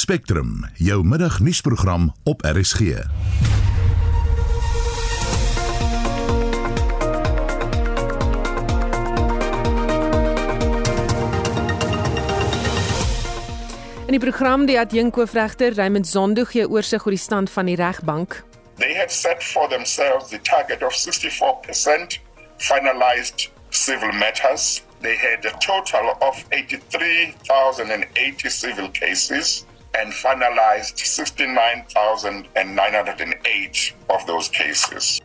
Spectrum, jou middagnuusprogram op RSG. In die program die adjunkhoofregter Raymond Zondo gee oorsig oor die stand van die regbank. They have set for themselves the target of 64% finalized civil matters. They had a total of 83,080 civil cases and finalized 69,908 of those cases.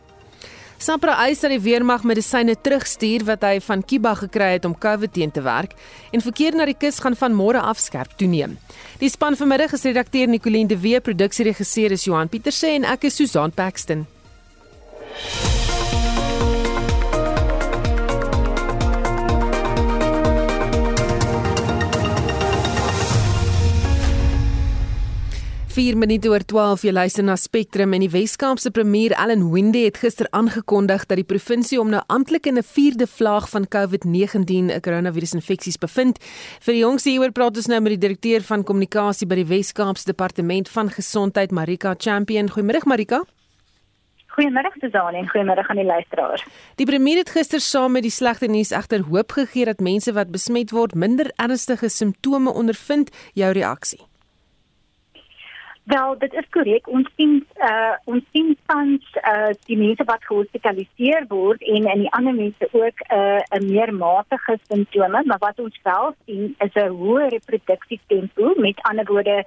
Sapra eis dat die weermag medisyne terugstuur wat hy van Kiba gekry het om COVID teen te werk en verkeer na die kus gaan van môre af skerp toeneem. Die span vanmiddag is redakteur Nicoline de Wee, produksieregisseur is Johan Pieterse en ek is Susan Paxton. Vier minute oor 12 jy luister na Spectrum en die Weskaapse premier Allan Winde het gister aangekondig dat die provinsie om nou amptelik in 'n vierde vlaag van COVID-19 'n koronavirusinfeksies bevind. Vir die jongste hieroor praat ons nou met die direkteur van kommunikasie by die Weskaapse Departement van Gesondheid Marika Champion. Goeiemôre Marika. Goeiemôre Suzanne en goeiemôre aan die luisteraars. Die premier het gister saam met die slegte nuus egter hoop gegee dat mense wat besmet word minder ernstige simptome ondervind. Jou reaksie? Wel, dit is korrek. Ons sien uh ons sien tans uh die mense wat gehospitaliseer word en en die ander mense ook uh 'n meer matige simptome, maar wat ons wel sien is 'n hoë reproduksietempo. Met ander woorde,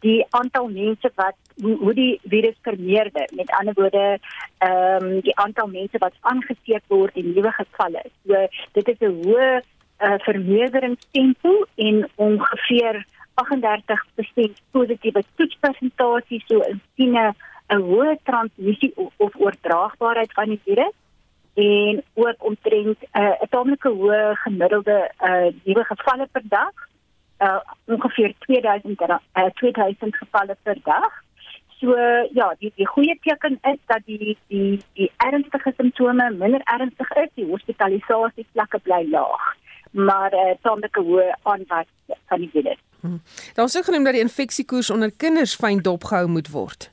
die aantal mense wat hoe, hoe die virus vermeerder. Met ander woorde, ehm um, die aantal mense wat aangesteek word en nuwe gevalle. So dit is 'n hoë uh vermeerderingstempo en ongeveer 38% positiewe toetspresentasie so in siene 'n hoë transmissie of, of oordraagbaarheid van die virus en ook omtrent eh, 'n uh, tamelike hoë gemiddelde uh, nuwe gevalle per dag uh, ongeveer 2000 uh, 2000 gevalle per dag. So ja die die goeie teken is dat die die die ernstige simptome minder ernstig is die hospitalisasie vlakke bly laag maar uh, tamelike hoë aanwas van die virus Hmm. Daar is ook genoem dat die infeksiekoers onder kinders fyn dopgehou moet word.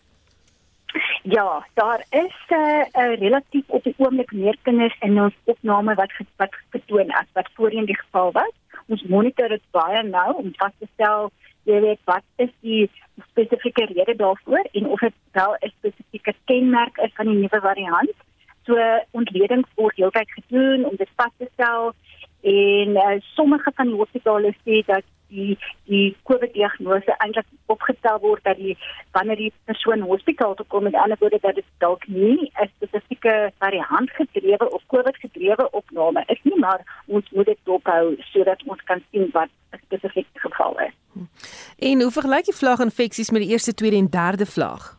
Ja, daar is 'n uh, uh, relatief op die oomblik meer kinders in ons opname wat wat getoon as wat voorheen die geval was. Ons monitor dit baie nou om vas te stel jy weet wat is die spesifieke rede daarvoor en of dit wel 'n spesifieke kenmerk is van die nuwe variant. So ontledings word heeltyd gedoen om dit vas te stel en uh, sommige van die hospitale sê dat die die COVID diagnose eintlik opgestel word dat die wanneer die persoon hospitaal toe kom met ander woorde dat dit dalk nie 'n spesifieke variant gedrewe of COVID gedrewe opname is nie maar ons moet dit dophou sodat ons kan sien wat 'n spesifieke geval is. En hoe vergelyk jy vlaaginfeksies met die eerste, tweede en derde vlaag?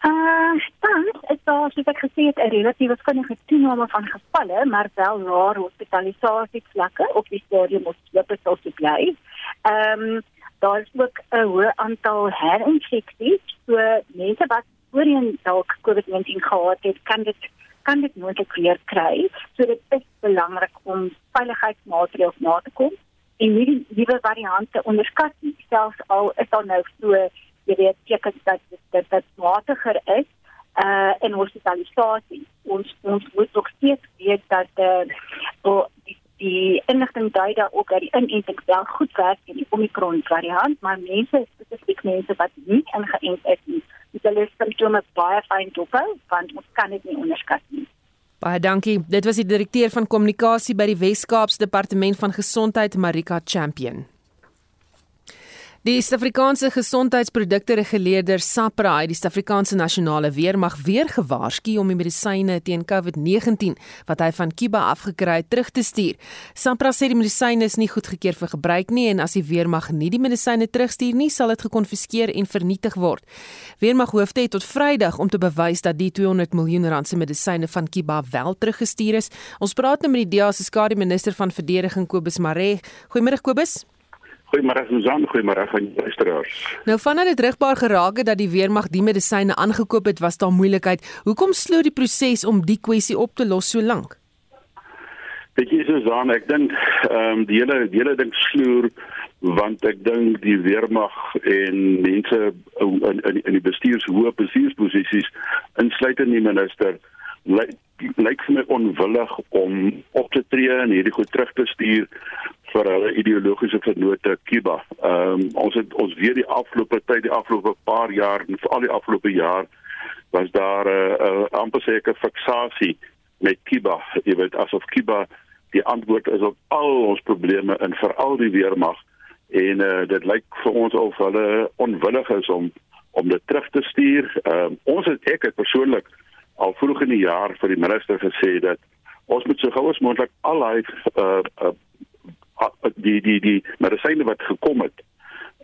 Uh, dan is daar soos ek gesê het 'n relatiewe vinnige toename van gevalle, maar wel laer hospitalisasie vlakke op die stadium of loop sou se bly. Ehm daar is ook 'n hoë aantal herinfeksies, so mense wat voorheen dalk COVID-19 gehad het, kan dit kan dit moontlik weer kry. So dit is belangrik om veiligheidsmaatreëls na te kom en nie die nuwe variante onderskat selfs al is daar nou so jy weet tekens dat dit dat matiger is uh in hospitalisasie ons ons moet ook steeds weet dat uh die, die inligting dui daar ook dat die inenting wel goed werk in die omikron variant maar mense spesifiek mense wat nie ingeënt is nie dit hulle simptome baie fyn dophou want ons kan dit nie onderskat nie Baie dankie. Dit was die direkteur van kommunikasie by die Wes-Kaapse Departement van Gesondheid, Marika Champion. Die Suid-Afrikaanse Gesondheidsprodukte Reguleerder SAPRA het die Suid-Afrikaanse Nasionale Weermag weer gewaarsku om die medisyne teen COVID-19 wat hy van Kiba afgekry het terug te stuur. SAPRA sê die medisyne is nie goedgekeur vir gebruik nie en as die weermag nie die medisyne terugstuur nie, sal dit gekonfiskeer en vernietig word. Weermag hoofde het tot Vrydag om te bewys dat die 200 miljoen rand se medisyne van Kiba wel teruggestuur is. Ons praat nou met die DEA se skare minister van verdediging Kobus Maree. Goeiemôre Kobus. Goeiemôre Susan, goeiemôre aan die luisteraars. Nou vandat dit rigbaar geraak het dat die weermag die medisyne aangekoop het, was daar moeilikheid. Hoekom sloot die proses om die kwessie op te los so lank? Dit is Susan, ek dink ehm um, die hele die hele ding sloer want ek dink die weermag en mense in in in die bestuurs hoë bestuursposisies insluitend die minister lyk lyk vir my onwillig om op te tree en hierdie goed terug te stuur vir hulle ideologiese vennote Cuba. Ehm um, ons het ons weet die afgelope tyd, die afgelope paar jaar en veral die afgelope jaar was daar 'n uh, uh, amper seker fiksasie met Cuba. Jy weet asof Cuba die antwoord is op al ons probleme en veral die weermag en uh, dit lyk vir ons of hulle onwillig is om om dit terug te stuur. Ehm uh, ons het ek het persoonlik al vroeg in die jaar vir die minister gesê dat ons moet so gou as moontlik al hy uh, uh, die die die medisyne wat gekom het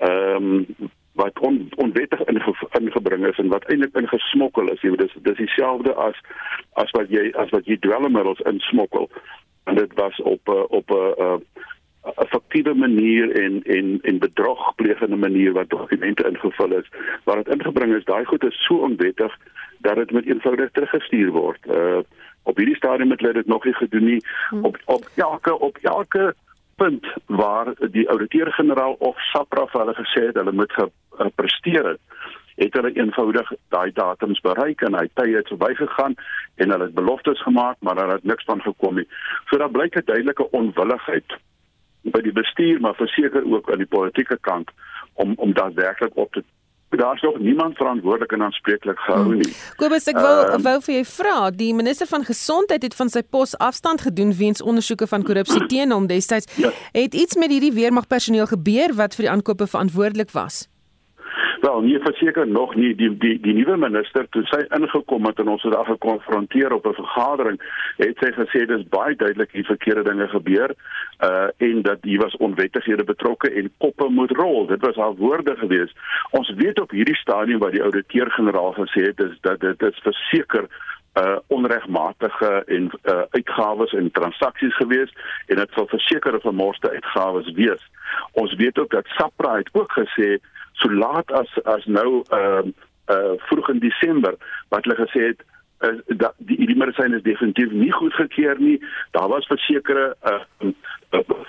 ehm um, wat on, onwettig inge, ingebring is en wat eintlik ingesmokkel is jy weet dis dis dieselfde as as wat jy as wat jy dwelmmiddels insmokkel. En dit was op uh, op 'n uh, uh, effektiewe manier en en en bedrogplegende manier wat dokumente ingevul is waar dit ingebring is daai goed is so onwettig dat dit met eenvoudig teruggestuur word uh, op hierdie stadium het hulle dit nog nie gedoen nie hmm. op op elke op elke punt waar die ouditeur-generaal of SAPRA vir hulle gesê het hulle moet gepresteer het het hulle eenvoudig daai datums bereik en hy tye het verbygegaan en hulle het beloftes gemaak maar daar het niks van gekom nie. So daar blyk 'n duidelike onwilligheid by die bestuur maar verseker ook aan die politieke kant om om daadwerklik op te daar's nog niemand verantwoordelik en aanspreeklik gehou hmm. nie. Hmm. Kobus, ek wou uh, wou vir jou vra, die minister van gesondheid het van sy pos afstand gedoen weens ondersoeke van korrupsie teen hom destyds. Ja. Het iets met hierdie weermagpersoneel gebeur wat vir die aankope verantwoordelik was? Wel, nie verseker nog nie die die die nuwe minister toe sy ingekom het en ons het daar gekonfronteer op 'n vergadering, het sy gesê dis baie duidelik hier verkeerde dinge gebeur uh en dat hier was onwettighede betrokke en koppe moet rol. Dit was haar woorde gewees. Ons weet op hierdie stadium wat die ouditeur-generaal gesê het is dat dit is verseker uh onregmatige en uh uitgawes en transaksies gewees en dit sal verseker vermorste uitgawes wees. Ons weet ook dat SAPRA het ook gesê so laat as as nou ehm uh, uh vroeg in Desember wat hulle gesê het is uh, dat die die medisyne is definitief nie goedgekeur nie. Daar was versekerde uh,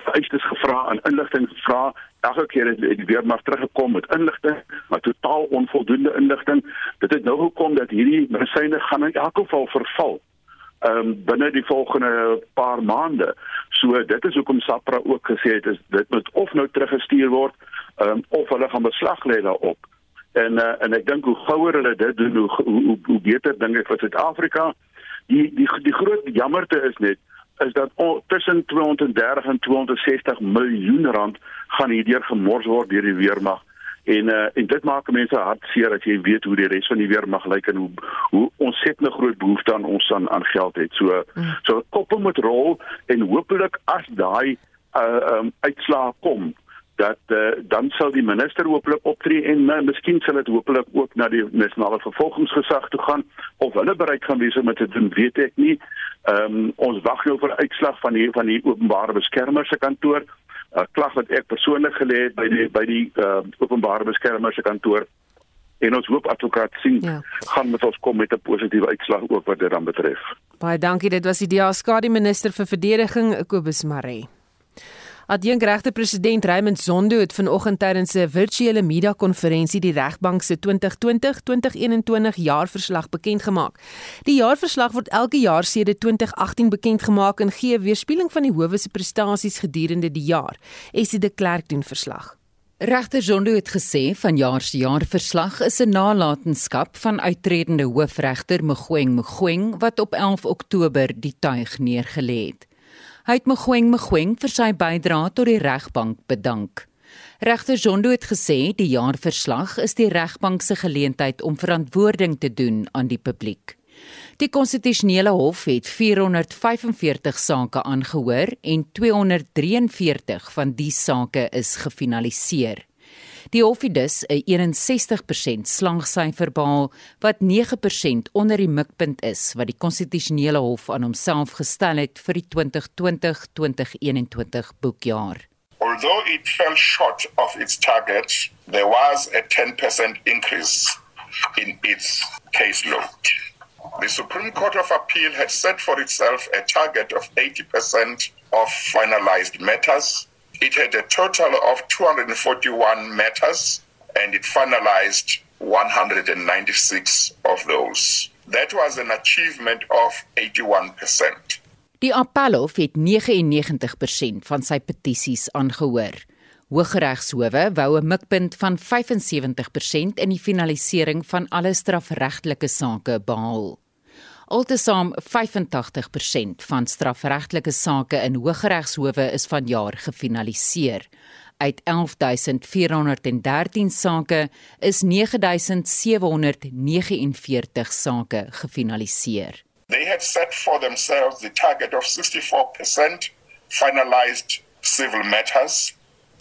vereistes gevra en inligting gevra. Elke keer het die weermag teruggekom met inligting, maar totaal onvoldoende inligting. Dit het nou gekom dat hierdie medisyne gaan in elk geval verval ehm um, binne die volgende paar maande. So dit is hoekom SAPRA ook gesê het is dit moet of nou teruggestuur word um, of hulle gaan beslag lê daarop. En uh, en ek dink hoe gouer hulle dit doen hoe hoe, hoe beter dink ek vir Suid-Afrika. Die die die groot jammerte is net is dat oh, tussen 230 en 260 miljoen rand gaan hierdeur gemors word deur die weermag en uh, en dit maak mense hartseer as jy weet hoe die res van die weermag lyk en hoe hoe 'n groot behoefte aan ons aan, aan geld het so mm. so koppel moet rol en hopelik as daai uh, um, uitslae kom dat uh, dan sal die minister hopelik optree en uh, miskien sal dit hopelik ook na die nasionale vervolgingsgesag toe gaan of hulle bereid gaan wees om dit te doen weet ek nie. Ehm um, ons wag nou vir uitslag van die van die openbare beskermer se kantoor. 'n uh, Klag wat ek persoonlik gelê het by die by die uh, openbare beskermer se kantoor en ons hoop advokaat sien ja. gaan met ons kom met 'n positiewe uitslag ook wat dit dan betref. Baie dankie. Dit was die DA skadu minister vir verdediging Kobus Maree. Adjunkregte president Raymond Zondo het vanoggend tydens 'n virtuele media-konferensie die regbank se 2020-2021 jaarverslag bekend gemaak. Die jaarverslag word elke jaar sedert 2018 bekend gemaak en gee weerspieëling van die howe se prestasies gedurende die jaar. Esie de Klerk doen verslag. Regter Zondo het gesê vanjaar se jaarverslag is 'n nalatenskap van uitredende hoofregter Mogoeng Mogoeng wat op 11 Oktober die tuig neergelê het. Hy het Mogoeng Mogoeng vir sy bydrae tot die regbank bedank. Regter Zondo het gesê die jaarverslag is die regbank se geleentheid om verantwoording te doen aan die publiek. Die konstitusionele hof het 445 sake aangehoor en 243 van die sake is gefinaliseer. Die hof het dus 'n 61% slangsyfer behaal wat 9% onder die mikpunt is wat die konstitusionele hof aan homself gestel het vir die 2020-2021 boekjaar. Although it fell short of its target, there was a 10% increase in its caseload. The Supreme Court of Appeal had set for itself a target of 80% of finalized matters It had a total of 241 matters and it finalized 196 of those. That was an achievement of 81%. Die Appelhof het 99% van sy petisies aangehoor. Hooggeregshowe wou 'n mikpunt van 75% in die finalisering van alle strafregtelike sake behaal. Altesaam 85% van strafregtelike sake in Hooggeregshowe is vanjaar gefinaliseer. Uit 11413 sake is 9749 sake gefinaliseer. They had set for themselves the target of 64% finalized civil matters.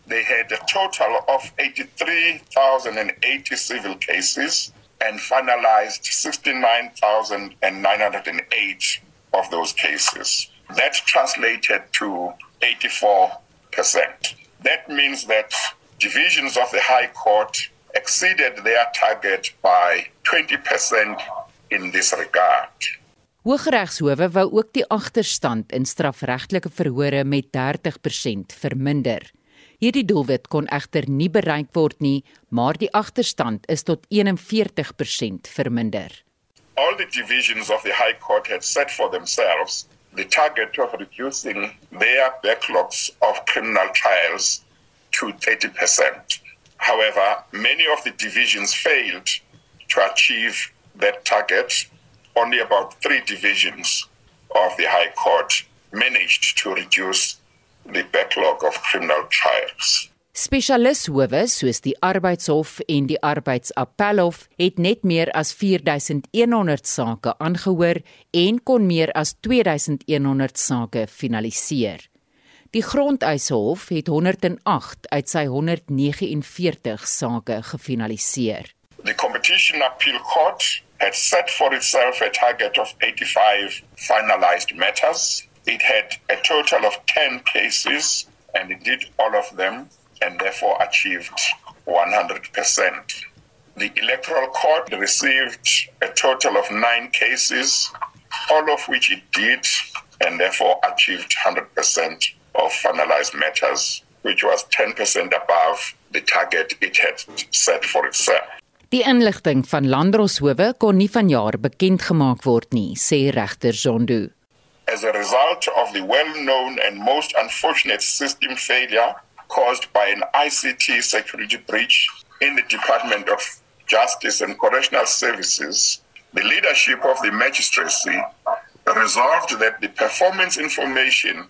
They had a total of 83,080 civil cases and finalized 69,908 of those cases. That translated to 84%. That means that divisions of the High Court exceeded their target by 20% in this regard. Hooggeregshowe wou ook die agterstand in strafregtelike verhore met 30% verminder. Hierdie doelwit kon egter nie bereik word nie, maar die agterstand is tot 41% verminder. All the divisions of the High Court had set for themselves the target of reducing their backlogs of criminal trials to 30%. However, many of the divisions failed to achieve that target only about three divisions of the High Court managed to reduce the backlog of criminal trials. Spesialishowe soos die Arbeidshof en die Arbeidsappelhof het net meer as 4100 sake aangehoor en kon meer as 2100 sake finaliseer. Die Grondeishof het 108 uit sy 149 sake gefinaliseer. The Competition Appeal Court had set for itself a target of 85 finalized matters. It had a total of 10 cases and it did all of them and therefore achieved 100%. The Electoral Court received a total of nine cases, all of which it did and therefore achieved 100% of finalized matters, which was 10% above the target it had set for itself. Die inligting van Landdroshowe kon nie vanjaar bekend gemaak word nie, sê regter Zondo. As a result of the well-known and most unfortunate system failure caused by an ICT security breach in the Department of Justice and Correctional Services, the leadership of the magistracy resolved that the performance information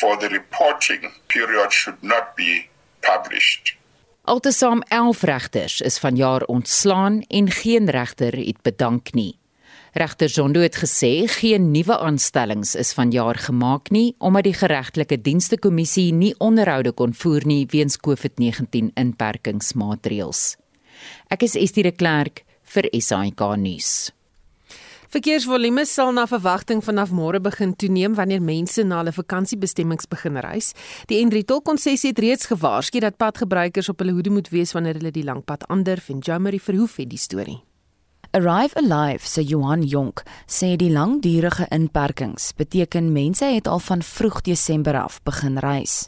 for the reporting period should not be published. Altesaam 11 regters is vanjaar ontslaan en geen regter het bedank nie. Regter Zondo het gesê geen nuwe aanstellings is vanjaar gemaak nie omdat die geregtelike dienste kommissie nie onderhoude kon voer nie weens COVID-19 inperkingsmaatreëls. Ek is Estie de Klerk vir SAK nuus. Verkeersvolume sal na verwagting vanaf môre begin toeneem wanneer mense na hulle vakansiebestemmings begin reis. Die N3 tolkonsessie het reeds gewaarsku dat padgebruikers op hulle hoede moet wees wanneer hulle die lang pad aandurf en Jamari verhoef het die storie. Arrive Alive se Johan Jonk sê die langdurige inperkings beteken mense het al van vroeg Desember af begin reis.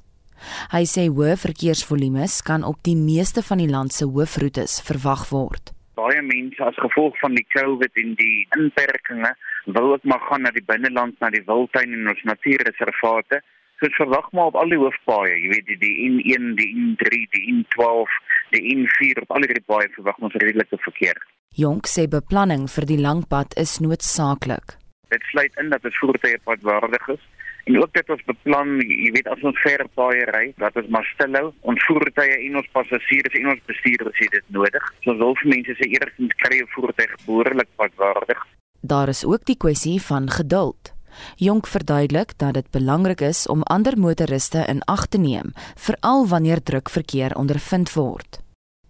Hy sê hoë verkeersvolumes kan op die meeste van die land se hoofroetes verwag word baie mense as gevolg van die COVID en die inperkings wil ook maar gaan na die binneland, na die wildtuin en ons natuurreservate. So verwag maar op al die hoofpaaie, jy weet die, die N1, die N3, die N12, die N4 op al die paaie verwag ons redelike verkeer. Jonk sê beplanning vir die langpad is noodsaaklik. Dit sluit in dat 'n voertuie padwaardig is En ook dit ons beplan, jy weet as ons ver paaie ry, dat ons maar stilhou. Ons voertuie en ons passasiers en ons bestuurders het dit nodig. So wil vir mense se eerstens kry 'n voertuig behoorlik padwaardig. Daar is ook die kwessie van geduld. Jonk verduidelik dat dit belangrik is om ander motoriste in ag te neem, veral wanneer druk verkeer ondervind word.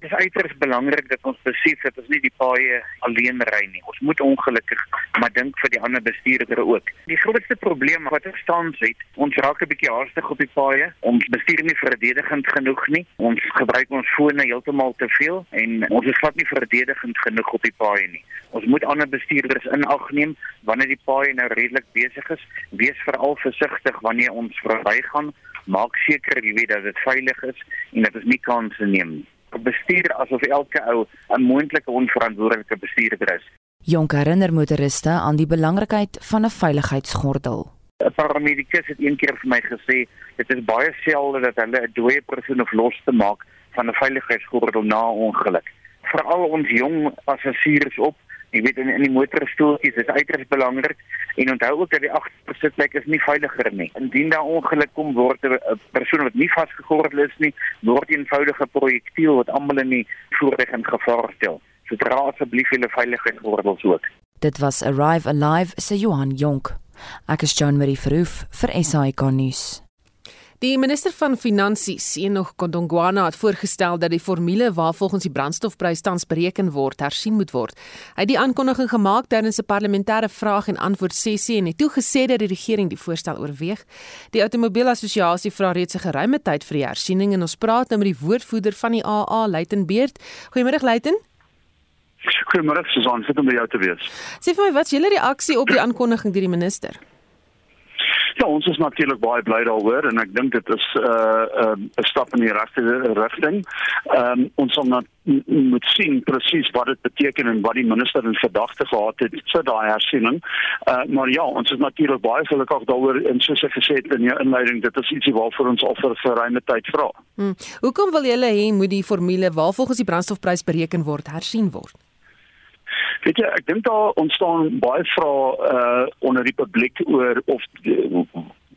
Dit is uiters belangrik dat ons besef dat ons nie die paaie alleen ry nie. Ons moet ongelukkig maar dink vir die ander bestuurders ook. Die grootste probleem wat ons tans het, ons raak 'n bietjie haastig op die paaie. Ons bestuur nie verdedigend genoeg nie. Ons gebruik ons fone heeltemal te veel en ons is glad nie verdedigend genoeg op die paaie nie. Ons moet ander bestuurders in ag neem wanneer die paaie nou redelik besig is. Wees veral versigtig wanneer ons verbygaan maak seker jy weet dat dit veilig is en dat ons nie kansse neem nie. Bestuur asof elke ou 'n moontlike onverantwoordelike bestuurder is. Jonk herinner motoriste aan die belangrikheid van 'n veiligheidsgordel. 'n Paramedikus het een keer vir my gesê dit is baie selde dat hulle 'n dooie persoon of los te maak van 'n veiligheidsgordel na 'n ongeluk. Veral ons jong passasiers op Jy weet in in die motorstoeltjies is uiters belangrik en onthou ook dat die agtersitplek is nie veiliger nie. Indien daar ongeluk kom word 'n persoon wat nie vasgegordel is nie, word 'n eenvoudige projektiel wat almal in die voertuig in gevaar stel. So dra asseblief julle veiligheidsgordels ook. Dit was Arrive Alive se Johan Jonk. Ek is John Marie Verhoef vir SAK nuus. Die minister van Finansies, Enoch Godongwana, het voorgestel dat die formule waarvolgens die brandstofprys tans bereken word, hersien moet word. Hy het die aankondiging gemaak tydens 'n parlementêre vraag en antwoord sessie en het toegesê dat die regering die voorstel oorweeg. Die Automobielassosiasie vra reeds 'n geruime tyd vir die hersiening en ons praat nou met die woordvoerder van die AA, Luiten Beerd. Goeiemôre Luiten. Goeiemôre Susan, sit om by jou te wees. Sê vir my, wat is julle reaksie op die aankondiging deur die minister? Ja, ons is natuurlik baie bly daaroor en ek dink dit is 'n uh, 'n uh, stap in die regte rigting. Ehm um, ons sal nou moet sien presies wat dit beteken en wat die minister in gedagte gehad het vir daai hersiening. Uh, maar ja, ons is natuurlik baie gelukkig daaroor en soos ek gesê het in die inleiding, dit is ietsie waarvoor ons al vir 'n ruime tyd vra. Hmm. Hoekom wil julle hê moet die formule waarvolgens die brandstofprys bereken word hersien word? Weet jy, ek dink daar ontstaan baie vrae uh onder die publiek oor of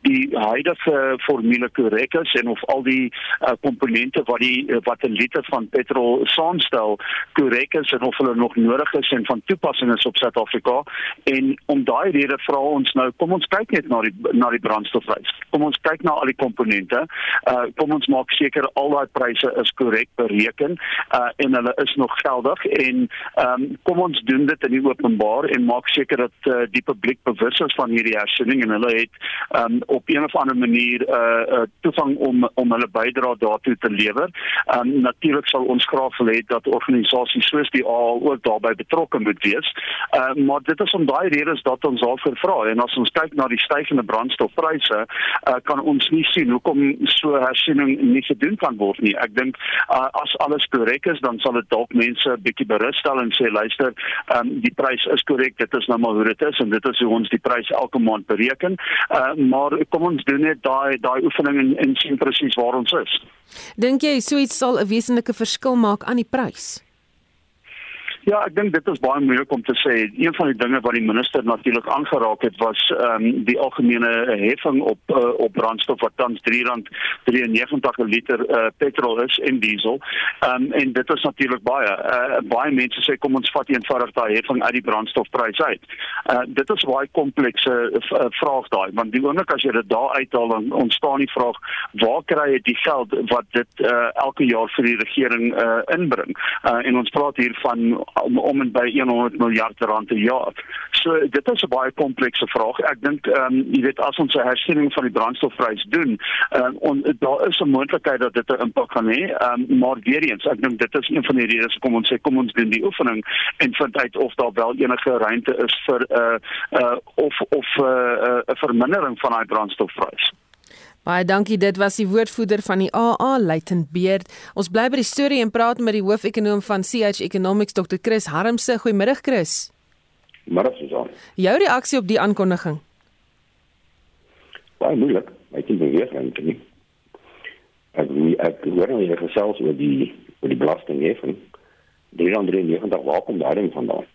die, huidige formule korrek is en of al die uh, komponente wat die uh, wat 'n liter van petrol saamstel korrek is en of hulle nog nodig is en van toepassing is op Suid-Afrika. En om daai rede vra ons nou kom ons kyk net na die na die brandstofprys kom ons kyk na al die komponente. Uh, kom ons maak seker al daai pryse is korrek bereken uh, en hulle is nog geldig. En um, kom ons doen dit in die openbaar en maak seker dat uh, die publiek bewus is van hierdie hersiening en hulle het um, op een of ander manier uh, uh, toevang om om hulle bydrae daartoe te lewer. Um, natuurlik sal ons graag wil hê dat organisasies soos die AA ook daarbey betrokke moet wees. Uh, maar dit is om daai redes dat ons daarvoor vra en as ons kyk na die stygende brandstofpryse, uh, kan ons nie sien hoekom so hersiening nie gedoen kan word nie. Ek dink uh, as alles korrek is, dan sal dit dalk mense 'n bietjie berus stel en sê luister, um, die prys is korrek, dit is nou maar hoe dit is en dit is hoe ons die prys elke maand bereken. Uh, maar kom ons doen net daai daai oefening en, en sien presies waar ons is. Dink jy so iets sal 'n wesenlike verskil maak aan die prys? Ja, ek dink dit is baie moeilik om te sê. Een van die dinge wat die minister natuurlik aangeraak het was ehm um, die algemene heffing op uh, op brandstof wat tans R3.93 per liter uh, petrol is en diesel. Ehm um, en dit is natuurlik baie uh, baie mense sê kom ons vat eenvoudig daai heffing uit die brandstofprys uit. Uh, dit is baie komplekse uh, vraag daai want die oomblik as jy dit daar uithaal dan ontstaan die vraag waar kry jy die geld wat dit uh, elke jaar vir die regering uh, inbring? Uh, en ons praat hier van om om en by 100 miljard rand per jaar. So dit is 'n baie komplekse vraag. Ek dink ehm um, jy weet as ons 'n hersiening van die brandstofprys doen, ehm um, daar is 'n moontlikheid dat dit 'n impak kan hê. Ehm um, maar weer eens, ek dink dit is een van die redes hoekom ons sê kom ons doen die oefening en vind uit of daar wel enige ruimte is vir 'n uh, uh, of of 'n uh, uh, vermindering van daai brandstofprys. Baie dankie. Dit was die woordvoerder van die AA, Luiten Beerd. Ons bly by die storie en praat met die hoofekonoom van CH Economics, Dr. Chris Harmse. Goeiemôre Chris. Môre Susan. Jou reaksie op die aankondiging? Baie moeilik. Ek dink weer eintlik nie. Ek ek hoor nou jy gesels oor die oor die belastingheffing. 393 waar kom daai ding vandaan?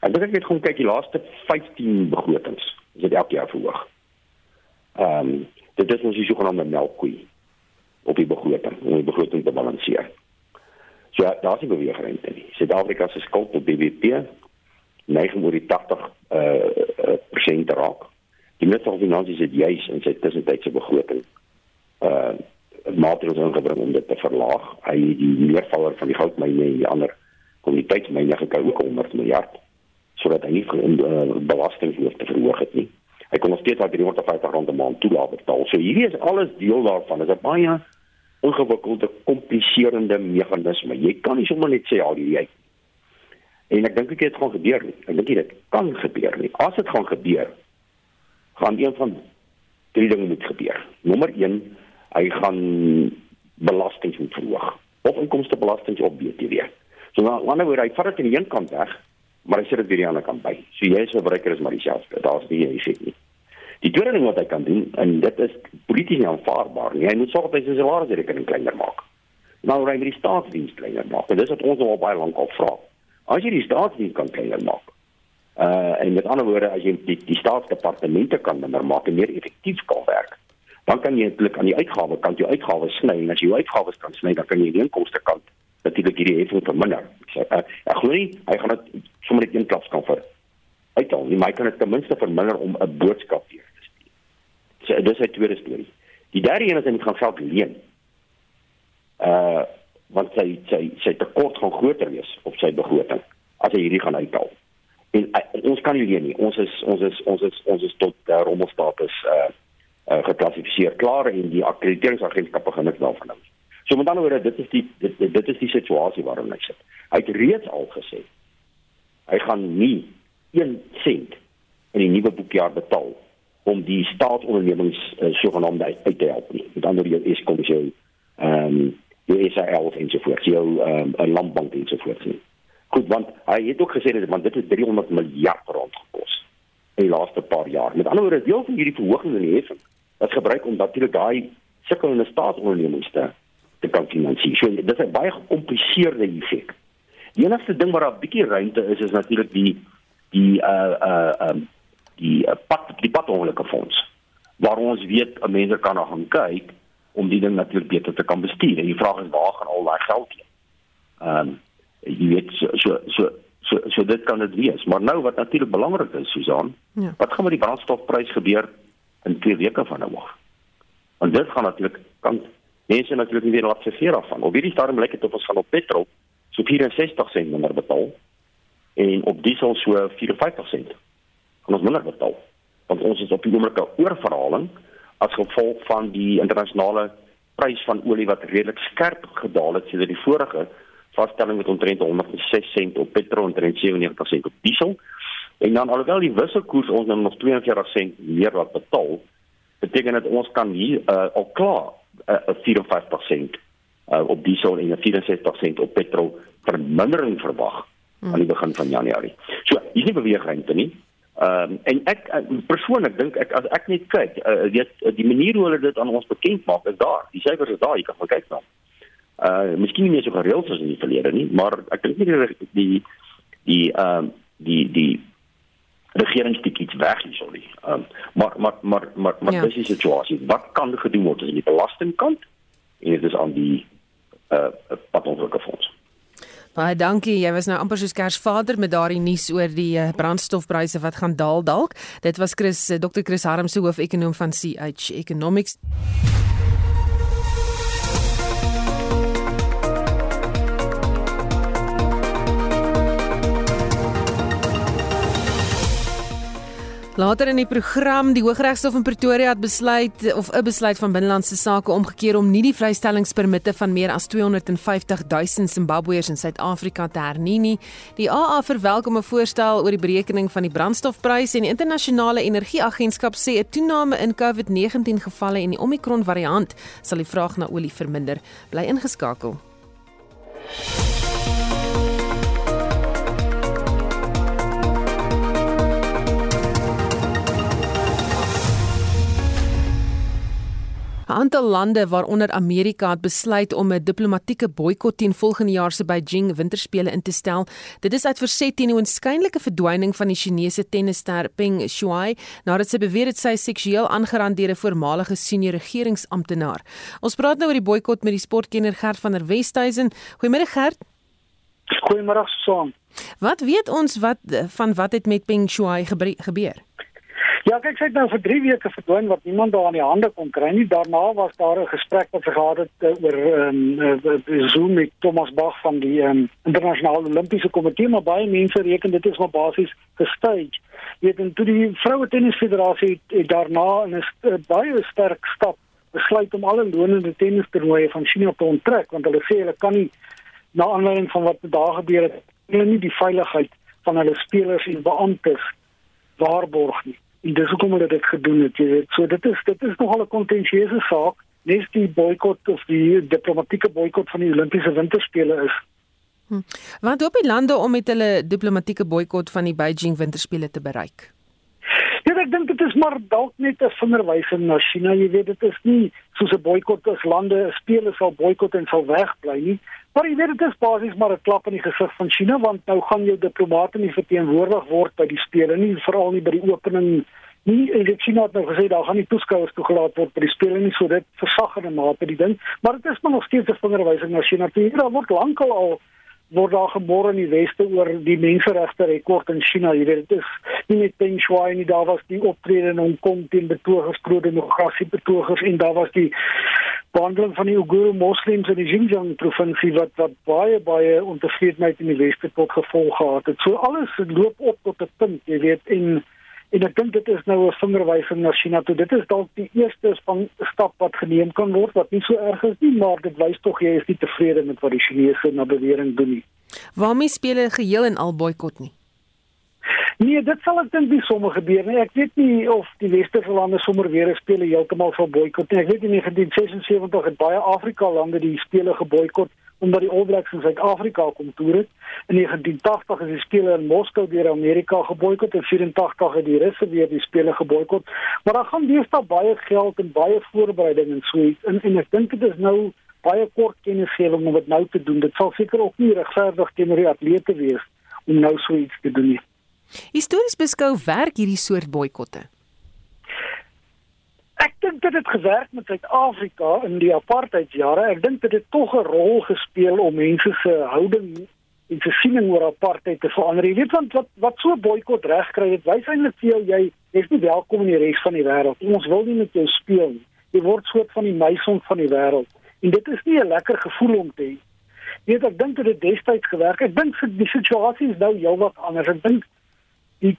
Ek dink ek het gewoon kyk die laaste 15 begrotings. Is dit elke jaar verhoog? Ehm um, dit is ons die sogenaamde melkkoe op die begroting om die begroting te balanseer. So ja, daar is nie beweegrente nie. Suid-Afrika se skuld tot BBP neig oor die 80 uh, persent raak. Die minister van finansies het juis in sy tussentydse begroting uh maatreëls ingebring om dit te verlaag. Hy die meervaller van die goudmyne en die ander kommoditeitsmyne gekry ook 100 miljard sodat hy nie uh, belasting hoef te verhoog het nie hy kon nog steeds daai 350 rand 'n maand toelaat betaal. So hierdie is alles deel daarvan. Dit is 'n baie ingewikkelde, kompliserende meganisme. Jy kan nie sommer net sê al hierdie uit. En ek dink dit gaan gebeur nie. Ek dink dit kan gebeur nie. As dit gaan gebeur, gaan een van drie dinge moet gebeur. Nommer 1 hy gaan belasting moet verhoog of inkomstebelasting op BTW. So nou, woord, hy vat dit aan die een kant weg, maar hy sit dit weer aan die ander kant by. So jy as verbruiker is maar dieselfde. Daar's nie 'n effek nie. Die tweede ding wat hy kan doen en dit is polities nie aanvaarbaar nie. Hy moet sorg dat hy sy salarisrekening kleiner maak. Nou raai die staatsdiens kleiner maak. En dis wat ons al baie lank al vra. As jy die staatsdiens kan kleiner maak. Uh en met ander woorde as jy die, die staatsdepartemente kan minder maak en meer effektief kan werk, dan kan jy eintlik aan die uitgawe kant jou uitgawes sny en as jy jou uitgawes kan sny, dan kan jy die inkomste kant natuurlik hierdie heffing verminder. So, uh, ek glo nie hy gaan dit sommer net een klap kan vir uithaal nie, maar hy kan dit ten minste verminder om 'n boodskap te stuur. So dis 'n tweede storie. Die derde een is hy gaan geld leen uh want sy sy sy tekort gaan groter wees op sy begroting as hy hierdie gaan uithaal. En uh, ons kan nie leen nie. Ons is ons is ons is ons is tot uh, rommelstatus uh uh geklassifiseer klaar en die akkrediteringsagentskappe gaan niks daarvan hou. So met ander woorde, dit is die dit, dit is die situasie waarin hy sit. Hy het reeds al gesê hy gaan nie 1 sent in die nuwe boekjaar betaal om die staatsondernemings uh, sogenaamd uit te help nie. Met ander woorde, is kom jy ehm um, jou SAL ensovoorts, jou ehm um, 'n landbank ensovoorts nie. Goed, want hy het ook gesê dat want dit het 300 miljard rand gekos in die laaste paar jaar. Met ander woorde, deel van hierdie verhoging in die heffing wat gebruik om natuurlik daai sukkelende staatsondernemings te te kan finansier. So, dit is 'n baie gecompliseerde effek. Die enigste ding waar daar 'n bietjie ruimte is is natuurlik die die uh uh um die uh, pad die padongelukke fonds waar ons weet mense kan nog gaan kyk om die ding natuurlik beter te kan bestuur. En die vraag is waar gaan al daai geld heen? Ehm um, jy weet so so so so, so dit kan dit wees. Maar nou wat natuurlik belangrik is, Susan, ja. wat gaan met die brandstofprys gebeur in 2 weke van nou af? Want dit gaan natuurlik kan mense natuurlik nie weer wat se veer af van. Op hierdie stadium lyk dit of ons gaan op petrol so 64 sent minder betaal en op diesel so 54 sent. Kan ons minder betaal want ons is op die oomblik 'n oorverhaling as gevolg van die internasionale prys van olie wat redelik skerp gedaal het sedert die vorige vaststelling met omtrent 106 sent op petrol en 97 sent op diesel. En dan alhoewel die wisselkoers ons nou nog 42 sent meer wat betaal, beteken dit ons kan hier uh, al klaar 'n uh, 54 sent uh, op diesel en 64 sent op petrol vermindering verwag aan die begin van Januarie. So, hier is nie beweegruimte nie. Ehm um, en ek uh, persoonlik dink ek as ek net kyk, uh, weet die manier hoe hulle dit aan ons bekend maak is daar. Die syfers is daar, jy kan kyk na. Uh miskien nie meer so gereeld soos in die verlede nie, maar ek dink nie die die die ehm um, die die regeringstikies weg nie, sorry. Ehm um, maar maar maar maar maar ja. dis die situasie. Wat kan gedoen word aan die belastingkant? En dit is aan die uh padontwikkelfonds. Baie dankie. Jy was nou amper soos Kersvader met daardie nuus oor die uh, brandstofpryse wat gaan daal dalk. Dit was Chris uh, Dr. Chris Harm se hoofekonoom van CH Economics. Later in die program, die Hooggeregshof in Pretoria het besluit of 'n besluit van binnelandse sake omgekeer om nie die vrystellingspermitte van meer as 250 000 Zimbabweërs in Suid-Afrika te hernie nie. Die AA verwelkom 'n voorstel oor die berekening van die brandstofpryse en die internasionale energieagentskap sê 'n toename in COVID-19 gevalle en die Omicron variant sal die vraag na olie verminder. Bly ingeskakel. Aantal lande waaronder Amerika het besluit om 'n diplomatieke boikot teen volgende jaar se Beijing Winterspele in te stel. Dit is uit verset teen die onskynlike verdwyning van die Chinese tennisster Peng Shuai nadat sy beweer het sy seksueel aangerand deur 'n voormalige senior regeringsamptenaar. Ons praat nou oor die boikot met die sportkenner Gert van der Westhuizen. Goeiemôre Gert. Goeiemôre Son. Wat weet ons wat van wat het met Peng Shuai gebeur? Ja, kyk, sy het nou vir 3 weke verdwyn wat niemand daar aan die hande kon kry nie. Daarna was daar 'n gesprek wat gehad het uh, oor ehm um, Zoom met Thomas Bach van die ehm um, internasionale Olimpiese komitee, maar baie mense reken dit is maar basies gestage. Jy weet, en toe die vroue tennisfederasie het, het daarna in 'n uh, baie sterk stap besluit om alle lonende tennistoernooie van China te onttrek want hulle sê hulle kan nie na aanleiding van wat daar gebeur het, nie die veiligheid van hulle spelers en beamptes waarborg nie. Dis hoekom hulle dit gedoen het, jy weet. So dit is dit is nogal 'n kontensieuse saak nes die boikot of die diplomatieke boikot van die Olimpiese Winterspele is. Hm. Wat hoop die lande om met hulle diplomatieke boikot van die Beijing Winterspele te bereik? Ja, ek dink dit is maar dalk net 'n vingerwysing na China. Jy weet dit is nie soos 'n boikot as lande spelers sal boikot en sal wegbly nie. Maar jy weet dit is basies maar 'n klap in die gesig van China want nou gaan jou diplomate nie verteenwoordig word by die spele nie, veral nie by die opening nie. En dit China het nou gesê daar gaan nie toeskouers toegelaat word by die spele nie, so dit versag in 'n mate die ding. Maar dit is maar nog steeds 'n vingerwysing na China. Dit word lankal al word daar gemor in die weste oor die menseregte rekord in China. Jy weet dit is nie net Peng Shuai nie, daar was die optrede in Hong Kong teen betogers, pro-demokrasie betogers en daar was die behandeling van die Uyghur moslems in die Xinjiang provinsie wat wat baie baie ontevredenheid in die weste tot gevolg gehad het. So alles loop op tot 'n punt, jy weet, en En ek dink dit is nou 'n vingerwysing na China toe. Dit is dalk die eerste stap wat geneem kan word wat nie so erg is nie, maar dit wys tog jy is nie tevrede met wat die Chinese na bewering doen nie. Waarmee spele geheel en al boikot nie? Nee, dit sal ek dink nie sommer gebeur nie. Ek weet nie of die westerse lande sommer weer 'n spele heeltemal sal boikot nie. Ek weet in 1976 het baie Afrika lande die spele geboikot omdat die All Blacks in Suid-Afrika kom toer het. In 1980 is die spele in Moskou deur Amerika geboikot en 84 het die Russe weer die spele geboikot. Maar daar gaan sta baie geld en baie voorbereiding en so iets. En, en ek dink dit is nou baie kort kennisgewing om dit nou te doen. Dit sal seker ook nie regverdig teenoor die atlete wees om nou so iets te doen nie. Histories beskou werk hierdie soort boikotte. Ek dink dit het gewerk met Suid-Afrika in die apartheidjare. Ek dink dit het tog 'n rol gespeel om mense se houding en se siening oor apartheid te verander. Jy weet want wat wat so boikot reg kry, dit wys eintlik vir jou jy is nie welkom in die res van die wêreld. Ons wil nie met jou speel nie. Jy word soort van die meison van die wêreld. En dit is nie 'n lekker gevoel om te hê. Jy weet ek dink dit het destyds gewerk. Ek dink die situasie is nou heelwat anders. Ek dink die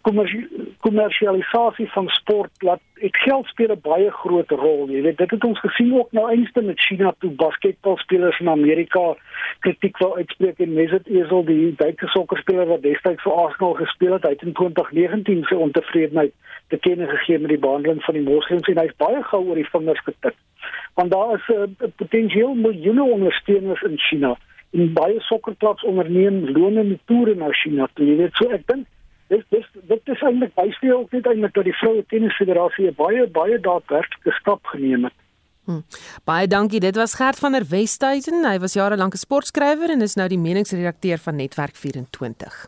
kommersialisasie van sport laat ek geld speel 'n baie groot rol. Jy weet, dit het ons gesien ook nou eenste met China toe basketbalspelers in Amerika kritiek wou uitspreek en Mesut Özil die Duitse sokkerspeler wat destyds vir Arsenal gespeel het, het in 2019 sy ontevredenheid te kenne gegee met die behandeling van die moslems en hy's baie gou oor die vingers getik. Want daar is 'n uh, potensieel miljoene ondersteuners in China en baie sokkerklubs onderneem lone met toere na China. Toe. Jy weet, so ek dink dis dis dit is eintlik baie ook net eintlik dat die vroue tennisfederasie baie baie daadwerklike stap geneem het. Hm. Baie dankie. Dit was Gert van der Westhuizen. Hy was jare lank 'n sportskrywer en is nou die meningsredakteur van Netwerk 24.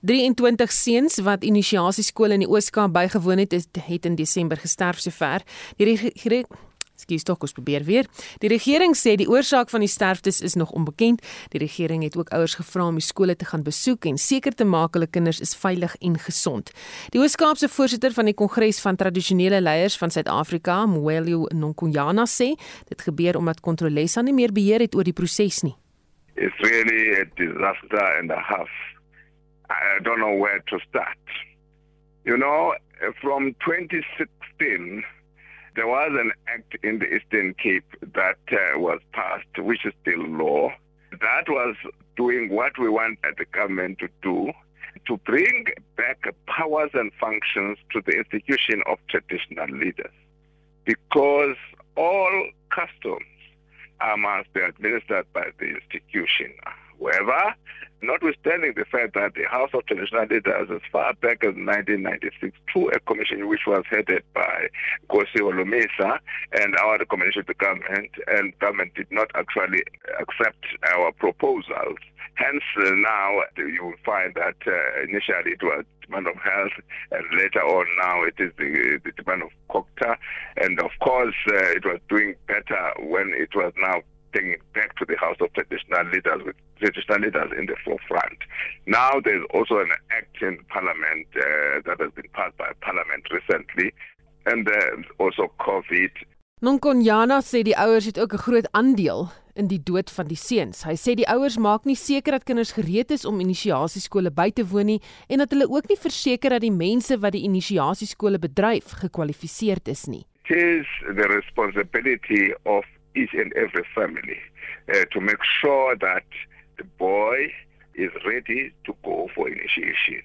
23 seuns wat inisiasieskole in die Oos-Kaap bygewoon het, het in Desember gesterf sover. Die Skus tog ons probeer weer. Die regering sê die oorsaak van die sterftes is nog onbekend. Die regering het ook ouers gevra om die skole te gaan besoek en seker te maak hulle kinders is veilig en gesond. Die Oos-Kaapse voorsitter van die Kongres van Tradisionele Leiers van Suid-Afrika, Mwelu Nonkunyana sê, dit gebeur omdat Kontrolesa nie meer beheer het oor die proses nie. It's really a disaster and a half. I don't know where to start. You know, from 2016 there was an act in the Eastern Cape that uh, was passed, which is still law. That was doing what we want the government to do to bring back powers and functions to the institution of traditional leaders. Because all customs uh, must be administered by the institution. However, notwithstanding the fact that the House of Traditional Leaders, as far back as 1996, to a commission which was headed by Kosi Olumisa and our recommendation to government, and government did not actually accept our proposals. Hence, uh, now you will find that uh, initially it was Department of Health, and later on now it is the, the Department of COCTA, and of course uh, it was doing better when it was now taking it back to the House of Traditional Leaders with traditional leaders in the forefront. Now there's also an act in Parliament uh, that has been passed by Parliament recently, and uh, also COVID. Nonkonyana sê die ouers het ook 'n groot aandeel in die dood van die seuns. Hy sê die ouers maak nie seker dat kinders gereed is om inisiasieskole by te woon nie en dat hulle ook nie verseker dat die mense wat die inisiasieskole bedryf gekwalifiseerd is nie. It is the responsibility of each and every family uh, to make sure that the boy is ready to go for initiation.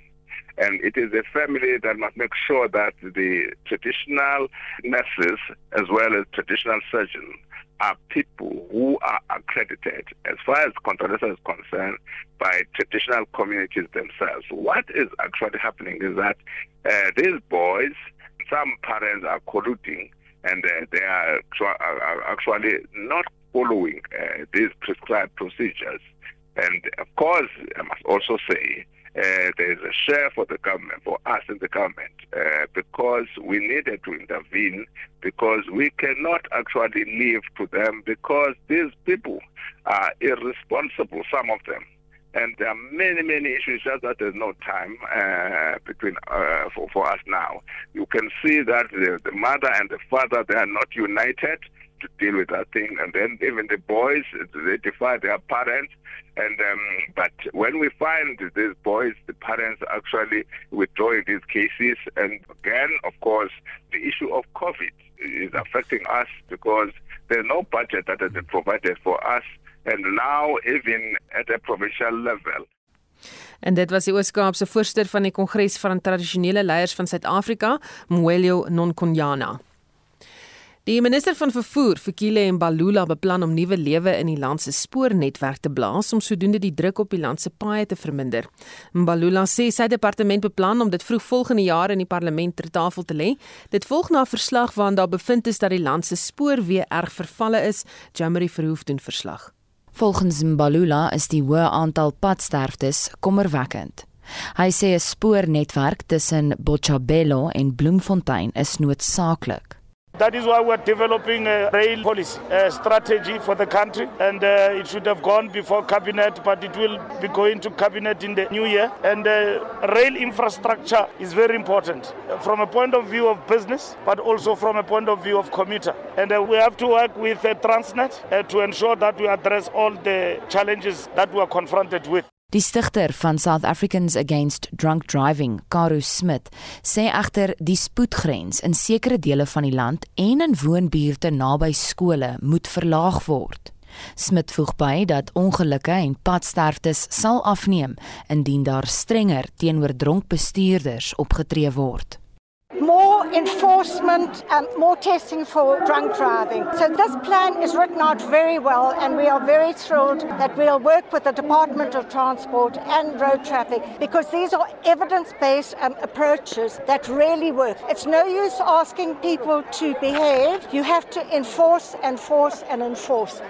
And it is the family that must make sure that the traditional nurses as well as traditional surgeons are people who are accredited as far as contraception is concerned by traditional communities themselves. What is actually happening is that uh, these boys, some parents are colluding and uh, they are, are actually not following uh, these prescribed procedures. And of course, I must also say, uh, there is a share for the government, for us in the government, uh, because we needed to intervene because we cannot actually leave to them because these people are irresponsible, some of them. And there are many, many issues, just that there's no time uh, between uh, for, for us now. You can see that the, the mother and the father, they are not united to deal with that thing. And then even the boys, they defy their parents. And um, but when we find these boys, the parents actually withdrawing these cases, and again, of course, the issue of COVID is affecting us because there's no budget that has been provided for us, and now even at a provincial level. En dit was die Oos-Kaapse voorsitter van die Kongres van Tradisionele Leiers van Suid-Afrika, Mwelio Nonkonyana. Die minister van vervoer, Fikile Mbalula, beplan om nuwe lewe in die land se spoornetwerk te blaas om sodoende die druk op die land se paaie te verminder. Mbalula sê sy departement beplan om dit vroeg volgende jaar in die parlement ter tafel te lê. Dit volg na 'n verslag waarin daar bevind is dat die land se spoorweë erg vervalle is. Jamari Verhoef doen verslag. Volgens Mbalula is die hoë aantal padsterftes kommerwekkend. Hy sê 'n spoornetwerk tussen Botshabelo en Bloemfontein is noodsaaklik. That is why we're developing a rail policy, a strategy for the country, and uh, it should have gone before cabinet, but it will be going to cabinet in the new year. And uh, rail infrastructure is very important from a point of view of business, but also from a point of view of commuter. And uh, we have to work with uh, Transnet uh, to ensure that we address all the challenges that we are confronted with. Die stigter van South Africans Against Drunk Driving, Karu Smit, sê egter die spoedgrens in sekere dele van die land en in woonbuurte naby skole moet verlaag word. Smit voeg by dat ongelukke en padsterftes sal afneem indien daar strenger teenoor dronk bestuurders opgetree word. Enforcement and more testing for drunk driving. So this plan is written out very well and we are very thrilled that we'll work with the Department of Transport and Road Traffic because these are evidence-based um, approaches that really work. It's no use asking people to behave. You have to enforce, enforce and enforce.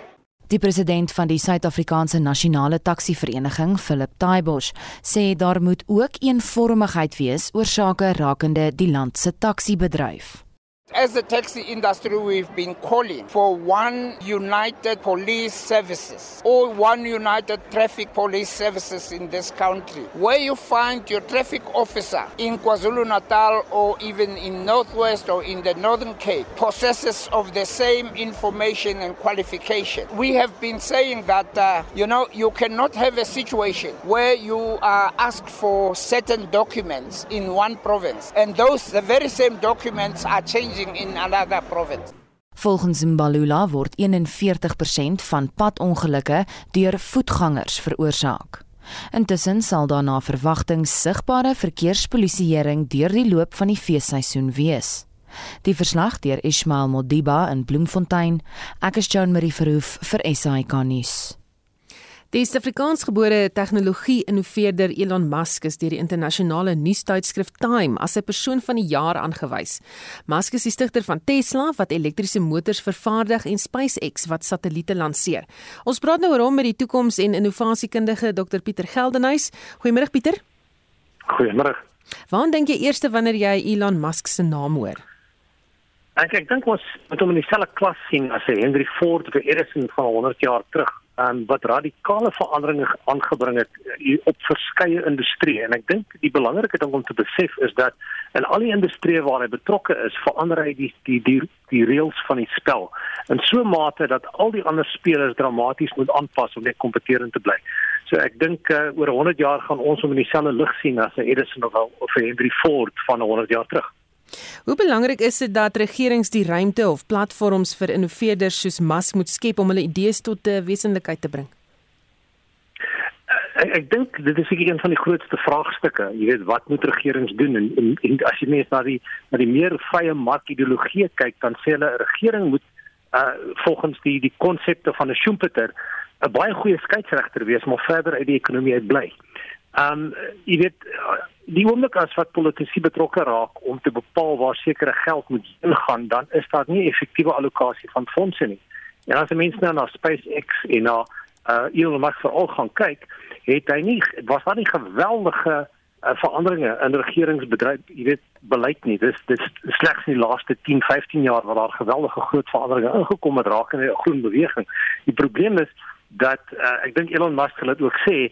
Die president van die Suid-Afrikaanse Nasionale Taxi Vereniging, Philip Taibosh, sê daar moet ook eenvormigheid wees oor sake rakende die land se taxi-bedryf. As the taxi industry, we've been calling for one united police services or one united traffic police services in this country. Where you find your traffic officer in KwaZulu Natal or even in Northwest or in the Northern Cape possesses of the same information and qualification. We have been saying that, uh, you know, you cannot have a situation where you are asked for certain documents in one province and those, the very same documents are changing in another province. Volgens Mbalula word 41% van padongelukke deur voetgangers veroorsaak. Intussen sal daar na verwagting sigbare verkeerspolisieering deur die loop van die feesseisoen wees. Die verslag deur Ismail Modiba in Bloemfontein. Ek is Joan Marie Verhoef vir SAK nuus. Die Suid-Afrikaansgebore tegnologie-innoveerder Elon Musk is deur die internasionale nuustydskrif Time as 'n persoon van die jaar aangewys. Musk is die stigter van Tesla wat elektriese motors vervaardig en SpaceX wat satelliete lanseer. Ons praat nou oor hom met die toekoms- en innovasiekundige Dr Pieter Geldenhuys. Goeiemôre Pieter. Goeiemôre. Waar dink jy eers wanneer jy Elon Musk se naam hoor? Ek ek dink ons moet hom in dieselfde klas sien as Henry Ford of Edison van 100 jaar terug um, wat radikale veranderinge aangebring het uh, op verskeie industrieë en ek dink die belangrike ding om te besef is dat in al die industrieë waar hy betrokke is, verander hy die die die die reëls van die spel in so 'n mate dat al die ander spelers dramaties moet aanpas om net kompeterend te bly. So ek dink uh, oor 100 jaar gaan ons hom in dieselfde lig sien as Edison of 'n Henry Ford van 100 jaar terug. Hoe belangrik is dit dat regerings die ruimte of platforms vir innoveerders soos Musk moet skep om hulle idees tot 'n wesenlikheid te bring? Ek, ek dink dit is seker een van die grootste vraagstukke. Jy weet, wat moet regerings doen en, en, en as jy mens na die na die meer vrye markideologie kyk, dan sê hulle 'n regering moet uh volgens die die konsepte van 'n Schumpeter 'n baie goeie skeieregter wees, maar verder uit die ekonomie uit bly. Um jy weet die oomblik as wat politici betrokke raak om te bepaal waar sekere geld moet ingaan, dan is daar nie effektiewe allocasie van fondse nie. En as mense nou na SpaceX en na uh Elon Musk veral gaan kyk, het hy nie was daar nie geweldige uh, veranderinge in regeringsbedryf, jy weet, beleid nie. Dis dis slegs in die laaste 10, 15 jaar waar daar geweldige groot veranderinge ingekom het raak in die groen beweging. Die probleem is dat uh, ek dink Elon Musk het ook sê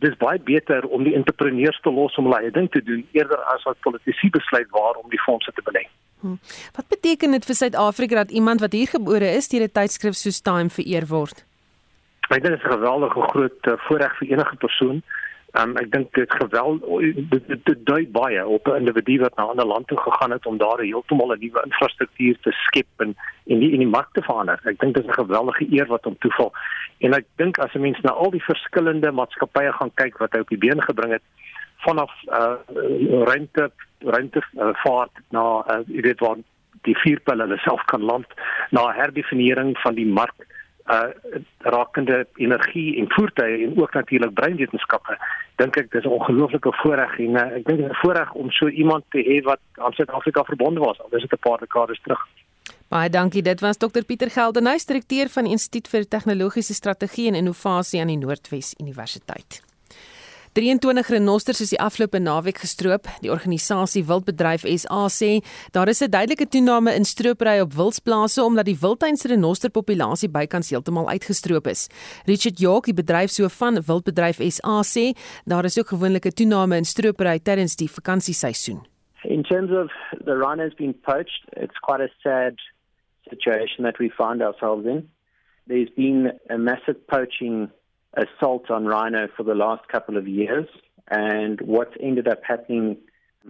dis baie beter om die entrepreneurs te los om hulle eie ding te doen eerder as wat politici besluit waar om die fondse te belê. Hmm. Wat beteken dit vir Suid-Afrika dat iemand wat hier gebore is deur 'n tydskrif soos Time vereer word? Ek dink dit is 'n geweldige groot uh, voorreg vir enige persoon. Um, ek dink dit geweld dit, dit, dit dui baie op 'n individu wat na 'n ander land toe gegaan het om daar heeltemal 'n nuwe infrastruktuur te skep en en die in die mark te verander. Ek dink dit is 'n geweldige eer wat hom toeval. En ek dink as 'n mens na al die verskillende maatskappye gaan kyk wat hy op die been gebring het vanaf uh ruimte ruimte uh, vaart na uh, jy weet waar die vierpelle hulle self kan land na herdefinering van die mark uh rakende energie en voertuie en ook natuurlik breinwetenskappe dink ek dis 'n ongelooflike voorreg en uh, ek dink dit is 'n voorreg om so iemand te hê wat aan Suid-Afrika verbonde was al dis dit 'n paar dekades terug. Baie dankie. Dit was Dr Pieter Geldenhuys, direkteur van Instituut vir Tegnologiese Strategie en Innovasie aan die Noordwes Universiteit. 23 renosters is die afgelope naweek gestroop. Die organisasie Wildbedryf SA sê daar is 'n duidelike toename in stropery op wildsplase omdat die wildtuinse renosterpopulasie bykans heeltemal uitgestroop is. Richard York, die bedryfshoof van Wildbedryf SA sê daar is ook gewoonlik 'n toename in stropery tydens die vakansieseisoen. In terms of the rhinos being poached, it's quite a sad situation that we find ourselves in. There's been a massive poaching assault on rhino for the last couple of years. And what's ended up happening,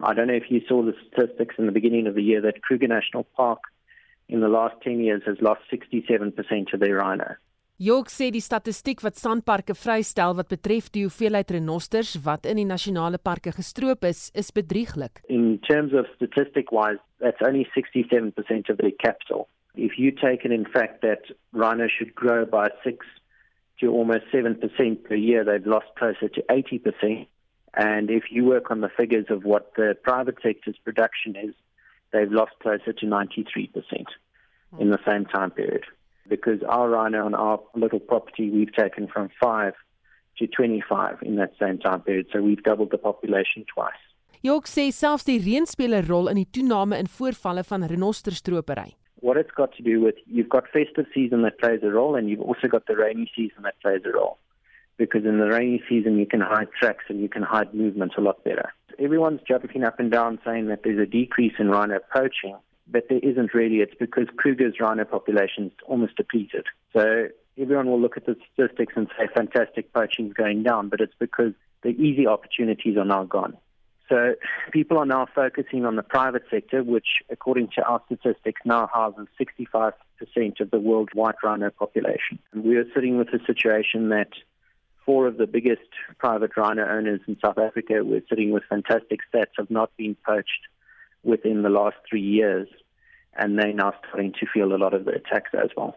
I don't know if you saw the statistics in the beginning of the year that Kruger National Park in the last 10 years has lost 67% of their rhino. Jok sê die statistiek wat sandparke vrystel wat betref die hoeveelheid renosters wat in die nasionale parke gestroop is, is bedrieglik. In terms of statistic wise, that's only 67% of the capital. If you take it in fact that rhino should grow by 6 to almost 7% per year, they've lost closer to 80%. And if you work on the figures of what the private sector's production is, they've lost closer to 93% in the same time period. Because our rhino on our little property, we've taken from 5 to 25 in that same time period. So we've doubled the population twice. Jok sê selfs die reën speel 'n rol in die toename in voorvalle van renosterstropery. What it's got to do with you've got festive season that plays a role and you've also got the rainy season that plays a role. Because in the rainy season you can hide tracks and you can hide movements a lot better. Everyone's jumping up and down saying that there's a decrease in rhino poaching, but there isn't really. It's because Kruger's rhino population is almost depleted. So everyone will look at the statistics and say fantastic poaching is going down, but it's because the easy opportunities are now gone. So people are now focusing on the private sector, which, according to our statistics, now houses 65% of the world white rhino population. And we are sitting with a situation that four of the biggest private rhino owners in South Africa were sitting with fantastic stats of not being poached within the last three years. And they're now starting to feel a lot of the attacks as well.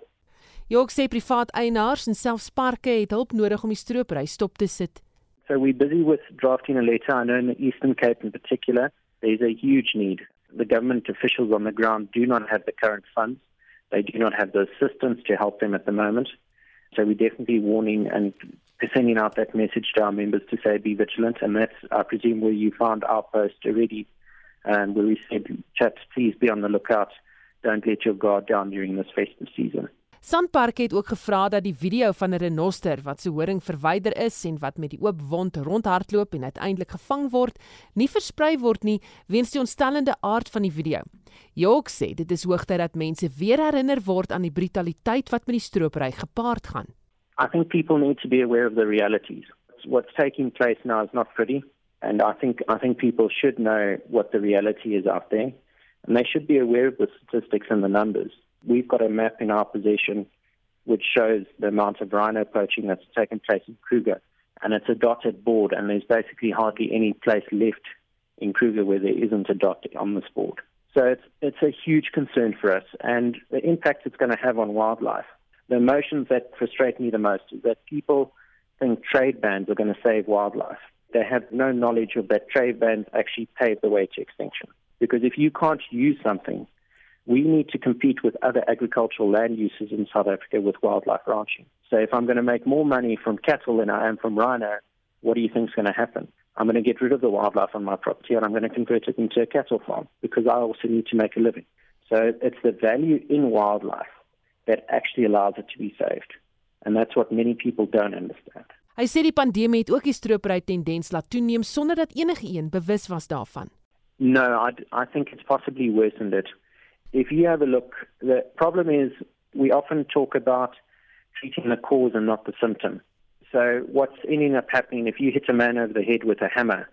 Jok sê privaat eienaars en selfs parke het hulp nodig om die stropery stop te sit. So we're busy with drafting a letter. I know in the Eastern Cape in particular, there's a huge need. The government officials on the ground do not have the current funds. They do not have the assistance to help them at the moment. So we're definitely warning and sending out that message to our members to say be vigilant. And that's, I presume, where you found our post already, and where we said, chaps, please be on the lookout. Don't let your guard down during this festive season. Sandpark het ook gevra dat die video van 'n renoster wat se horing verwyder is en wat met die oop wond rondhardloop en uiteindelik gevang word, nie versprei word nie weens die ontstellende aard van die video. Jok sê dit is hoogtyd dat mense weer herinner word aan die brutaliteit wat met die stropery gepaard gaan. I think people need to be aware of the realities. What's taking place now is not pretty and I think I think people should know what the reality is out there and they should be aware of the statistics and the numbers. We've got a map in our possession which shows the amount of rhino poaching that's taken place in Kruger and it's a dotted board, and there's basically hardly any place left in Kruger where there isn't a dot on this board. So it's it's a huge concern for us, and the impact it's going to have on wildlife. The emotions that frustrate me the most is that people think trade bans are going to save wildlife. They have no knowledge of that trade bans actually pave the way to extinction. Because if you can't use something, we need to compete with other agricultural land uses in South Africa with wildlife ranching. So if I'm going to make more money from cattle than I am from rhino, what do you think is going to happen? I'm going to get rid of the wildlife on my property and I'm going to convert it into a cattle farm because I also need to make a living. So it's the value in wildlife that actually allows it to be saved. And that's what many people don't understand. Hy sê die pandemie het ook die stropery tendens laat toeneem sonder dat enige een bewus was daarvan. No, I, I think it's possibly worsened it. If you have a look, the problem is we often talk about treating the cause and not the symptom. So what's ending up happening if you hit a man over the head with a hammer,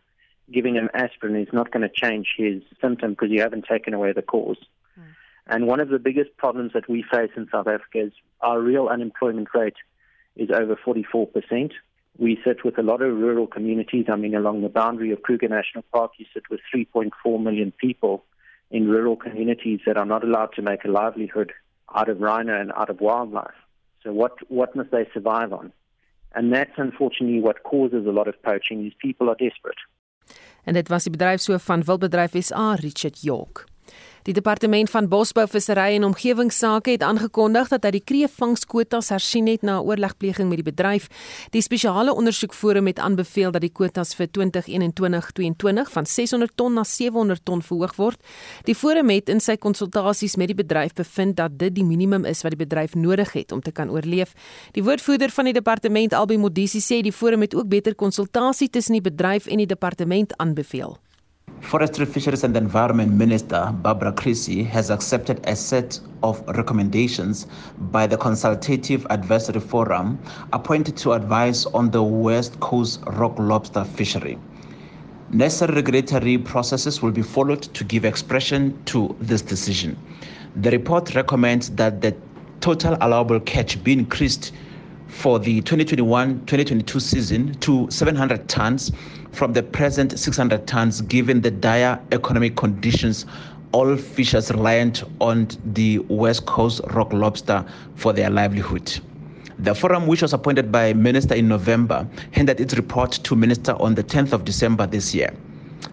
giving him aspirin is not going to change his symptom because you haven't taken away the cause. Hmm. And one of the biggest problems that we face in South Africa is our real unemployment rate is over 44%. We sit with a lot of rural communities. I mean, along the boundary of Kruger National Park, you sit with 3.4 million people in rural communities that are not allowed to make a livelihood out of rhino and out of wildlife. So what, what must they survive on? And that's unfortunately what causes a lot of poaching. These people are desperate. En dit was die bedryfshoof van Wildbedryf SA, Richard York. Die departement van Bosbou, Visserry en Omgewingsake het aangekondig dat hy die kreefvangskwotas hersien het na oorlegpleging met die bedryf. Die spesiale ondersoekforum het aanbeveel dat die kwotas vir 2021-2022 van 600 ton na 700 ton verhoog word. Die forum het in sy konsultasies met die bedryf bevind dat dit die minimum is wat die bedryf nodig het om te kan oorleef. Die woordvoerder van die departement, Albi Modisi, sê die forum het ook beter konsultasie tussen die bedryf en die departement aanbeveel. Forestry, Fisheries and Environment Minister Barbara Creasy has accepted a set of recommendations by the Consultative Advisory Forum appointed to advise on the West Coast rock lobster fishery. Necessary regulatory processes will be followed to give expression to this decision. The report recommends that the total allowable catch be increased for the 2021-2022 season to 700 tons from the present 600 tons given the dire economic conditions all fishers reliant on the west coast rock lobster for their livelihood. The forum, which was appointed by Minister in November, handed its report to Minister on the 10th of December this year.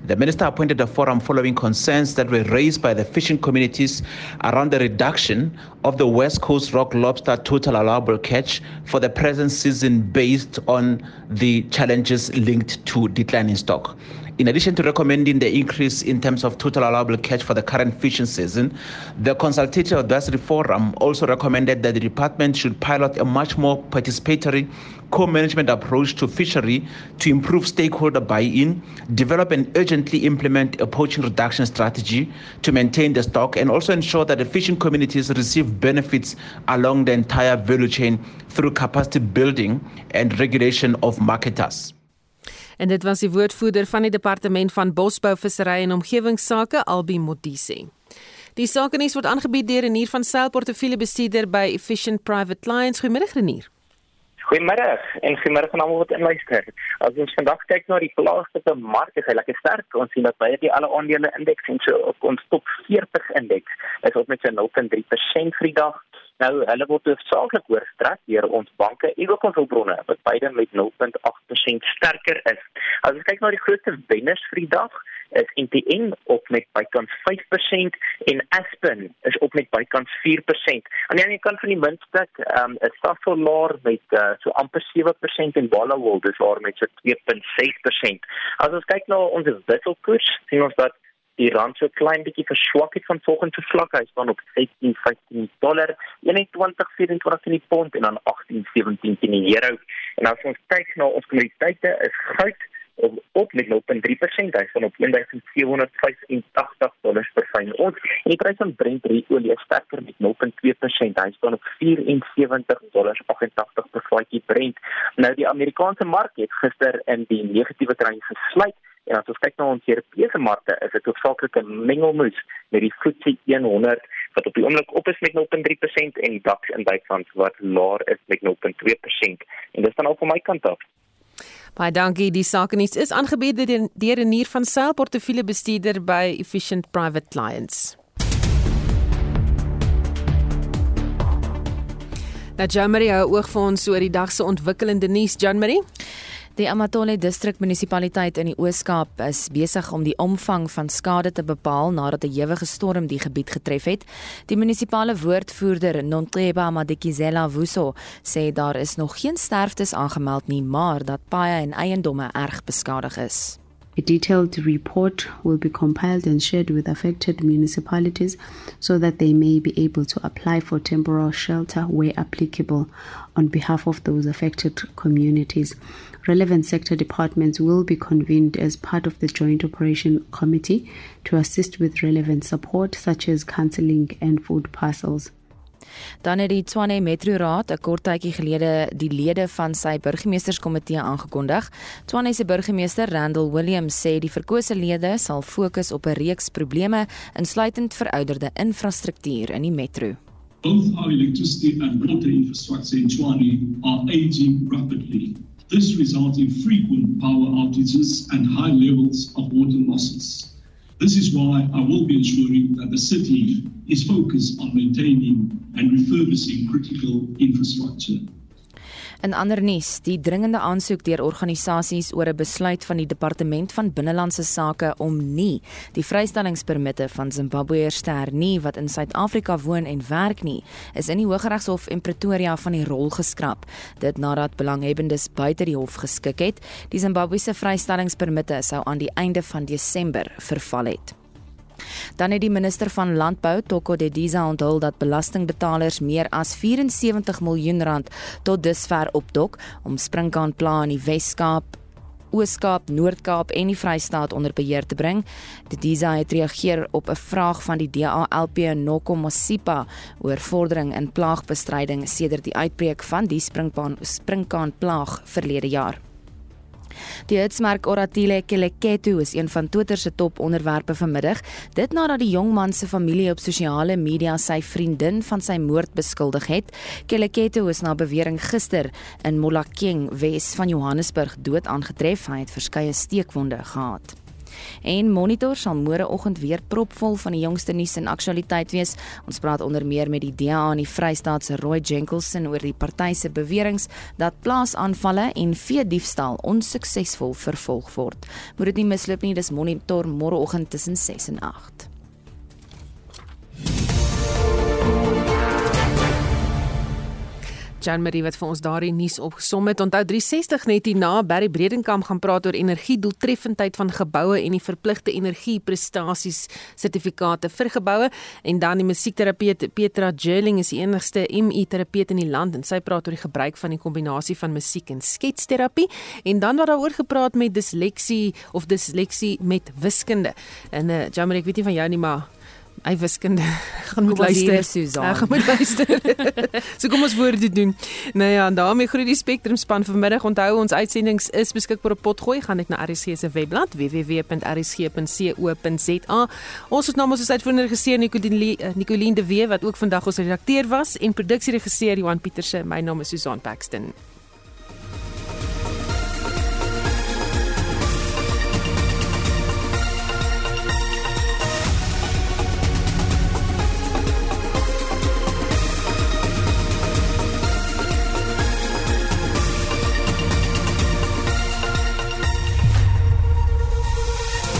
The minister appointed a forum following concerns that were raised by the fishing communities around the reduction of the West Coast rock lobster total allowable catch for the present season based on the challenges linked to declining stock. In addition to recommending the increase in terms of total allowable catch for the current fishing season, the Consultative Advisory Forum also recommended that the department should pilot a much more participatory co-management approach to fishery to improve stakeholder buy-in, develop and urgently implement a poaching reduction strategy to maintain the stock and also ensure that the fishing communities receive benefits along the entire value chain through capacity building and regulation of marketers. En dit was die woordvoerder van die departement van Bosbou, Visserry en Omgewingsake, Albi Modise. Die sakenuus word aangebied deur Renier van Sail portefeuljebestuurder by Efficient Private Clients. Goeiemôre Renier. Goeiemôre en goeiemôre aan almal wat inluister. As ons vandag kyk na die plaaslike mark, is hy lekker sterk. Ons sien dat baie die alle aandele indeks en so op ons top 40 indeks is op met so 0.3% vir die dag. Nou, hulle word hoofsaaklik oorstrek deur ons banke en ook ons hulpbronne wat beide met 0.8% sterker is. As ons kyk na die grootste wenners vir die dag, is NTN op met bykans 5% en Aspen is op met bykans 4%. Aan die ander kant van die muntstuk, ehm um, is Sasol met uh, so amper 7% en Barloworld is daar met so 2.6%. As ons kyk na ons wisselkoers, sien ons dat die rand so klein bietjie verswak het van volgende vlak. Hy staan op 16.15 dollar, 21.24 in die pond en dan 18.17 in die euro. En as ons kyk na ons kommoditeite, is goud op op met 0.3%, hy staan op 1785 dollars per fyn ons. En die prys van Brent olie is sterker met 0.2%, hy staan op 74 dollars 88 per vatjie Brent. Nou die Amerikaanse mark het gister in die negatiewe trein gesluit En as ons kyk na ons Europese markte, is dit hoofsaaklik 'n mengelmoes met die FTSE 100 wat op die oomblik op is met 0.3% en die DAX in Duitsland wat laer is met 0.2%. En dis dan al van my kant af. Baie dankie. Die sake nuus is aangebied deur 'n nier van Sail portefeuljebestuurder by Efficient Private Clients. Nou Jamari hou oog vir ons oor die dag se ontwikkelende nuus, Janmarie. Die Amatole Distrik Munisipaliteit in die Oos-Kaap is besig om die omvang van skade te bepaal nadat 'n ewige storm die gebied getref het. Die munisipale woordvoerder, Nontleba Madikizela Vuso, sê daar is nog geen sterftes aangemeld nie, maar dat paaie en eiendomme erg beskadig is. A detailed report will be compiled and shared with affected municipalities so that they may be able to apply for temporary shelter where applicable on behalf of those affected communities. Relevant sector departments will be convened as part of the Joint Operation Committee to assist with relevant support such as counseling and food parcels. Dan het die Tshwane Metro Raad 'n kort tydjie gelede die lede van sy burgemeesterskomitee aangekondig. Tshwane se burgemeester, Randall Williams, sê die verkose lede sal fokus op 'n reeks probleme insluitend verouderde infrastruktuur in die metro. Both our electricity and water infrastructure in Tshwane are aging rapidly. This results in frequent power outages and high levels of water losses. This is why I will be ensuring that the city is focused on maintaining and refurbishing critical infrastructure. In ander nuus, die dringende aansoek deur organisasies oor 'n besluit van die Departement van Binnelandse Sake om nie die vrystellingspermitte van Zimbabweërs te hernie wat in Suid-Afrika woon en werk nie, is in die Hooggeregshof in Pretoria van die rol geskraap. Dit nadat belanghebbendes buite die hof geskik het, die Zimbabwese vrystellingspermitte sou aan die einde van Desember verval het. Dan het die minister van Landbou, Toko Dediza, onthul dat belastingbetalers meer as 74 miljoen rand tot dusver opdok om sprinkaanpla in die Wes-Kaap Ooskaap, Noord-Kaap en die Vrystaat onder beheer te bring. Dediza het reageer op 'n vraag van die DALP Nokomosipa oor vordering in plaagbestryding sedert die uitbreek van die sprinkaan sprinkaanplaag verlede jaar. Die hitsmerk Oratile Keleketu is een van Twitter se top onderwerpe vanmiddag, dit nadat die jong man se familie op sosiale media sy vriendin van sy moord beskuldig het. Keleketu is na bewering gister in Molakeng, Wes van Johannesburg, dood aangetref. Hy het verskeie steekwonde gehad. En Monitor sal môreoggend weer propvol van die jongste nuus en aktualiteit wees. Ons praat onder meer met die DA in die Vrystaat se Roy Jenkinson oor die party se beweringe dat plaasaanvalle en vee diefstal onsuksesvol vervolg word. Moet dit nie misloop nie, dis Monitor môreoggend tussen 6 en 8. Jan Marie wat vir ons daardie nuus opgesom het. Onthou 360 net hierna Barry Bredenkamp gaan praat oor energiedoeltreffendheid van geboue en die verpligte energieprestasies sertifikate vir geboue en dan die musiekterapeut Petra Jerling is die enigste ME terapeut in die land en sy praat oor die gebruik van die kombinasie van musiek en sketsterapie en dan word daaroor gepraat met disleksie of disleksie met wiskunde. En uh, Jan Marie ek weet nie van jou nie maar Hy wiskunde gaan moet luister Susan. Hy gaan moet luister. so kom ons woorde doen. Nou ja, daarmee groet die Spectrum span vanmiddag. Onthou ons uitsendings is beskikbaar op potgooi. Gaan net na RSG se webblad www.rsg.co.za. Ons het namens ons uitvoerende regisseur Nicoline eh, Nicoline de Wee wat ook vandag ons redakteur was en produksieregisseur Johan Pieterse. My naam is Susan Paxton.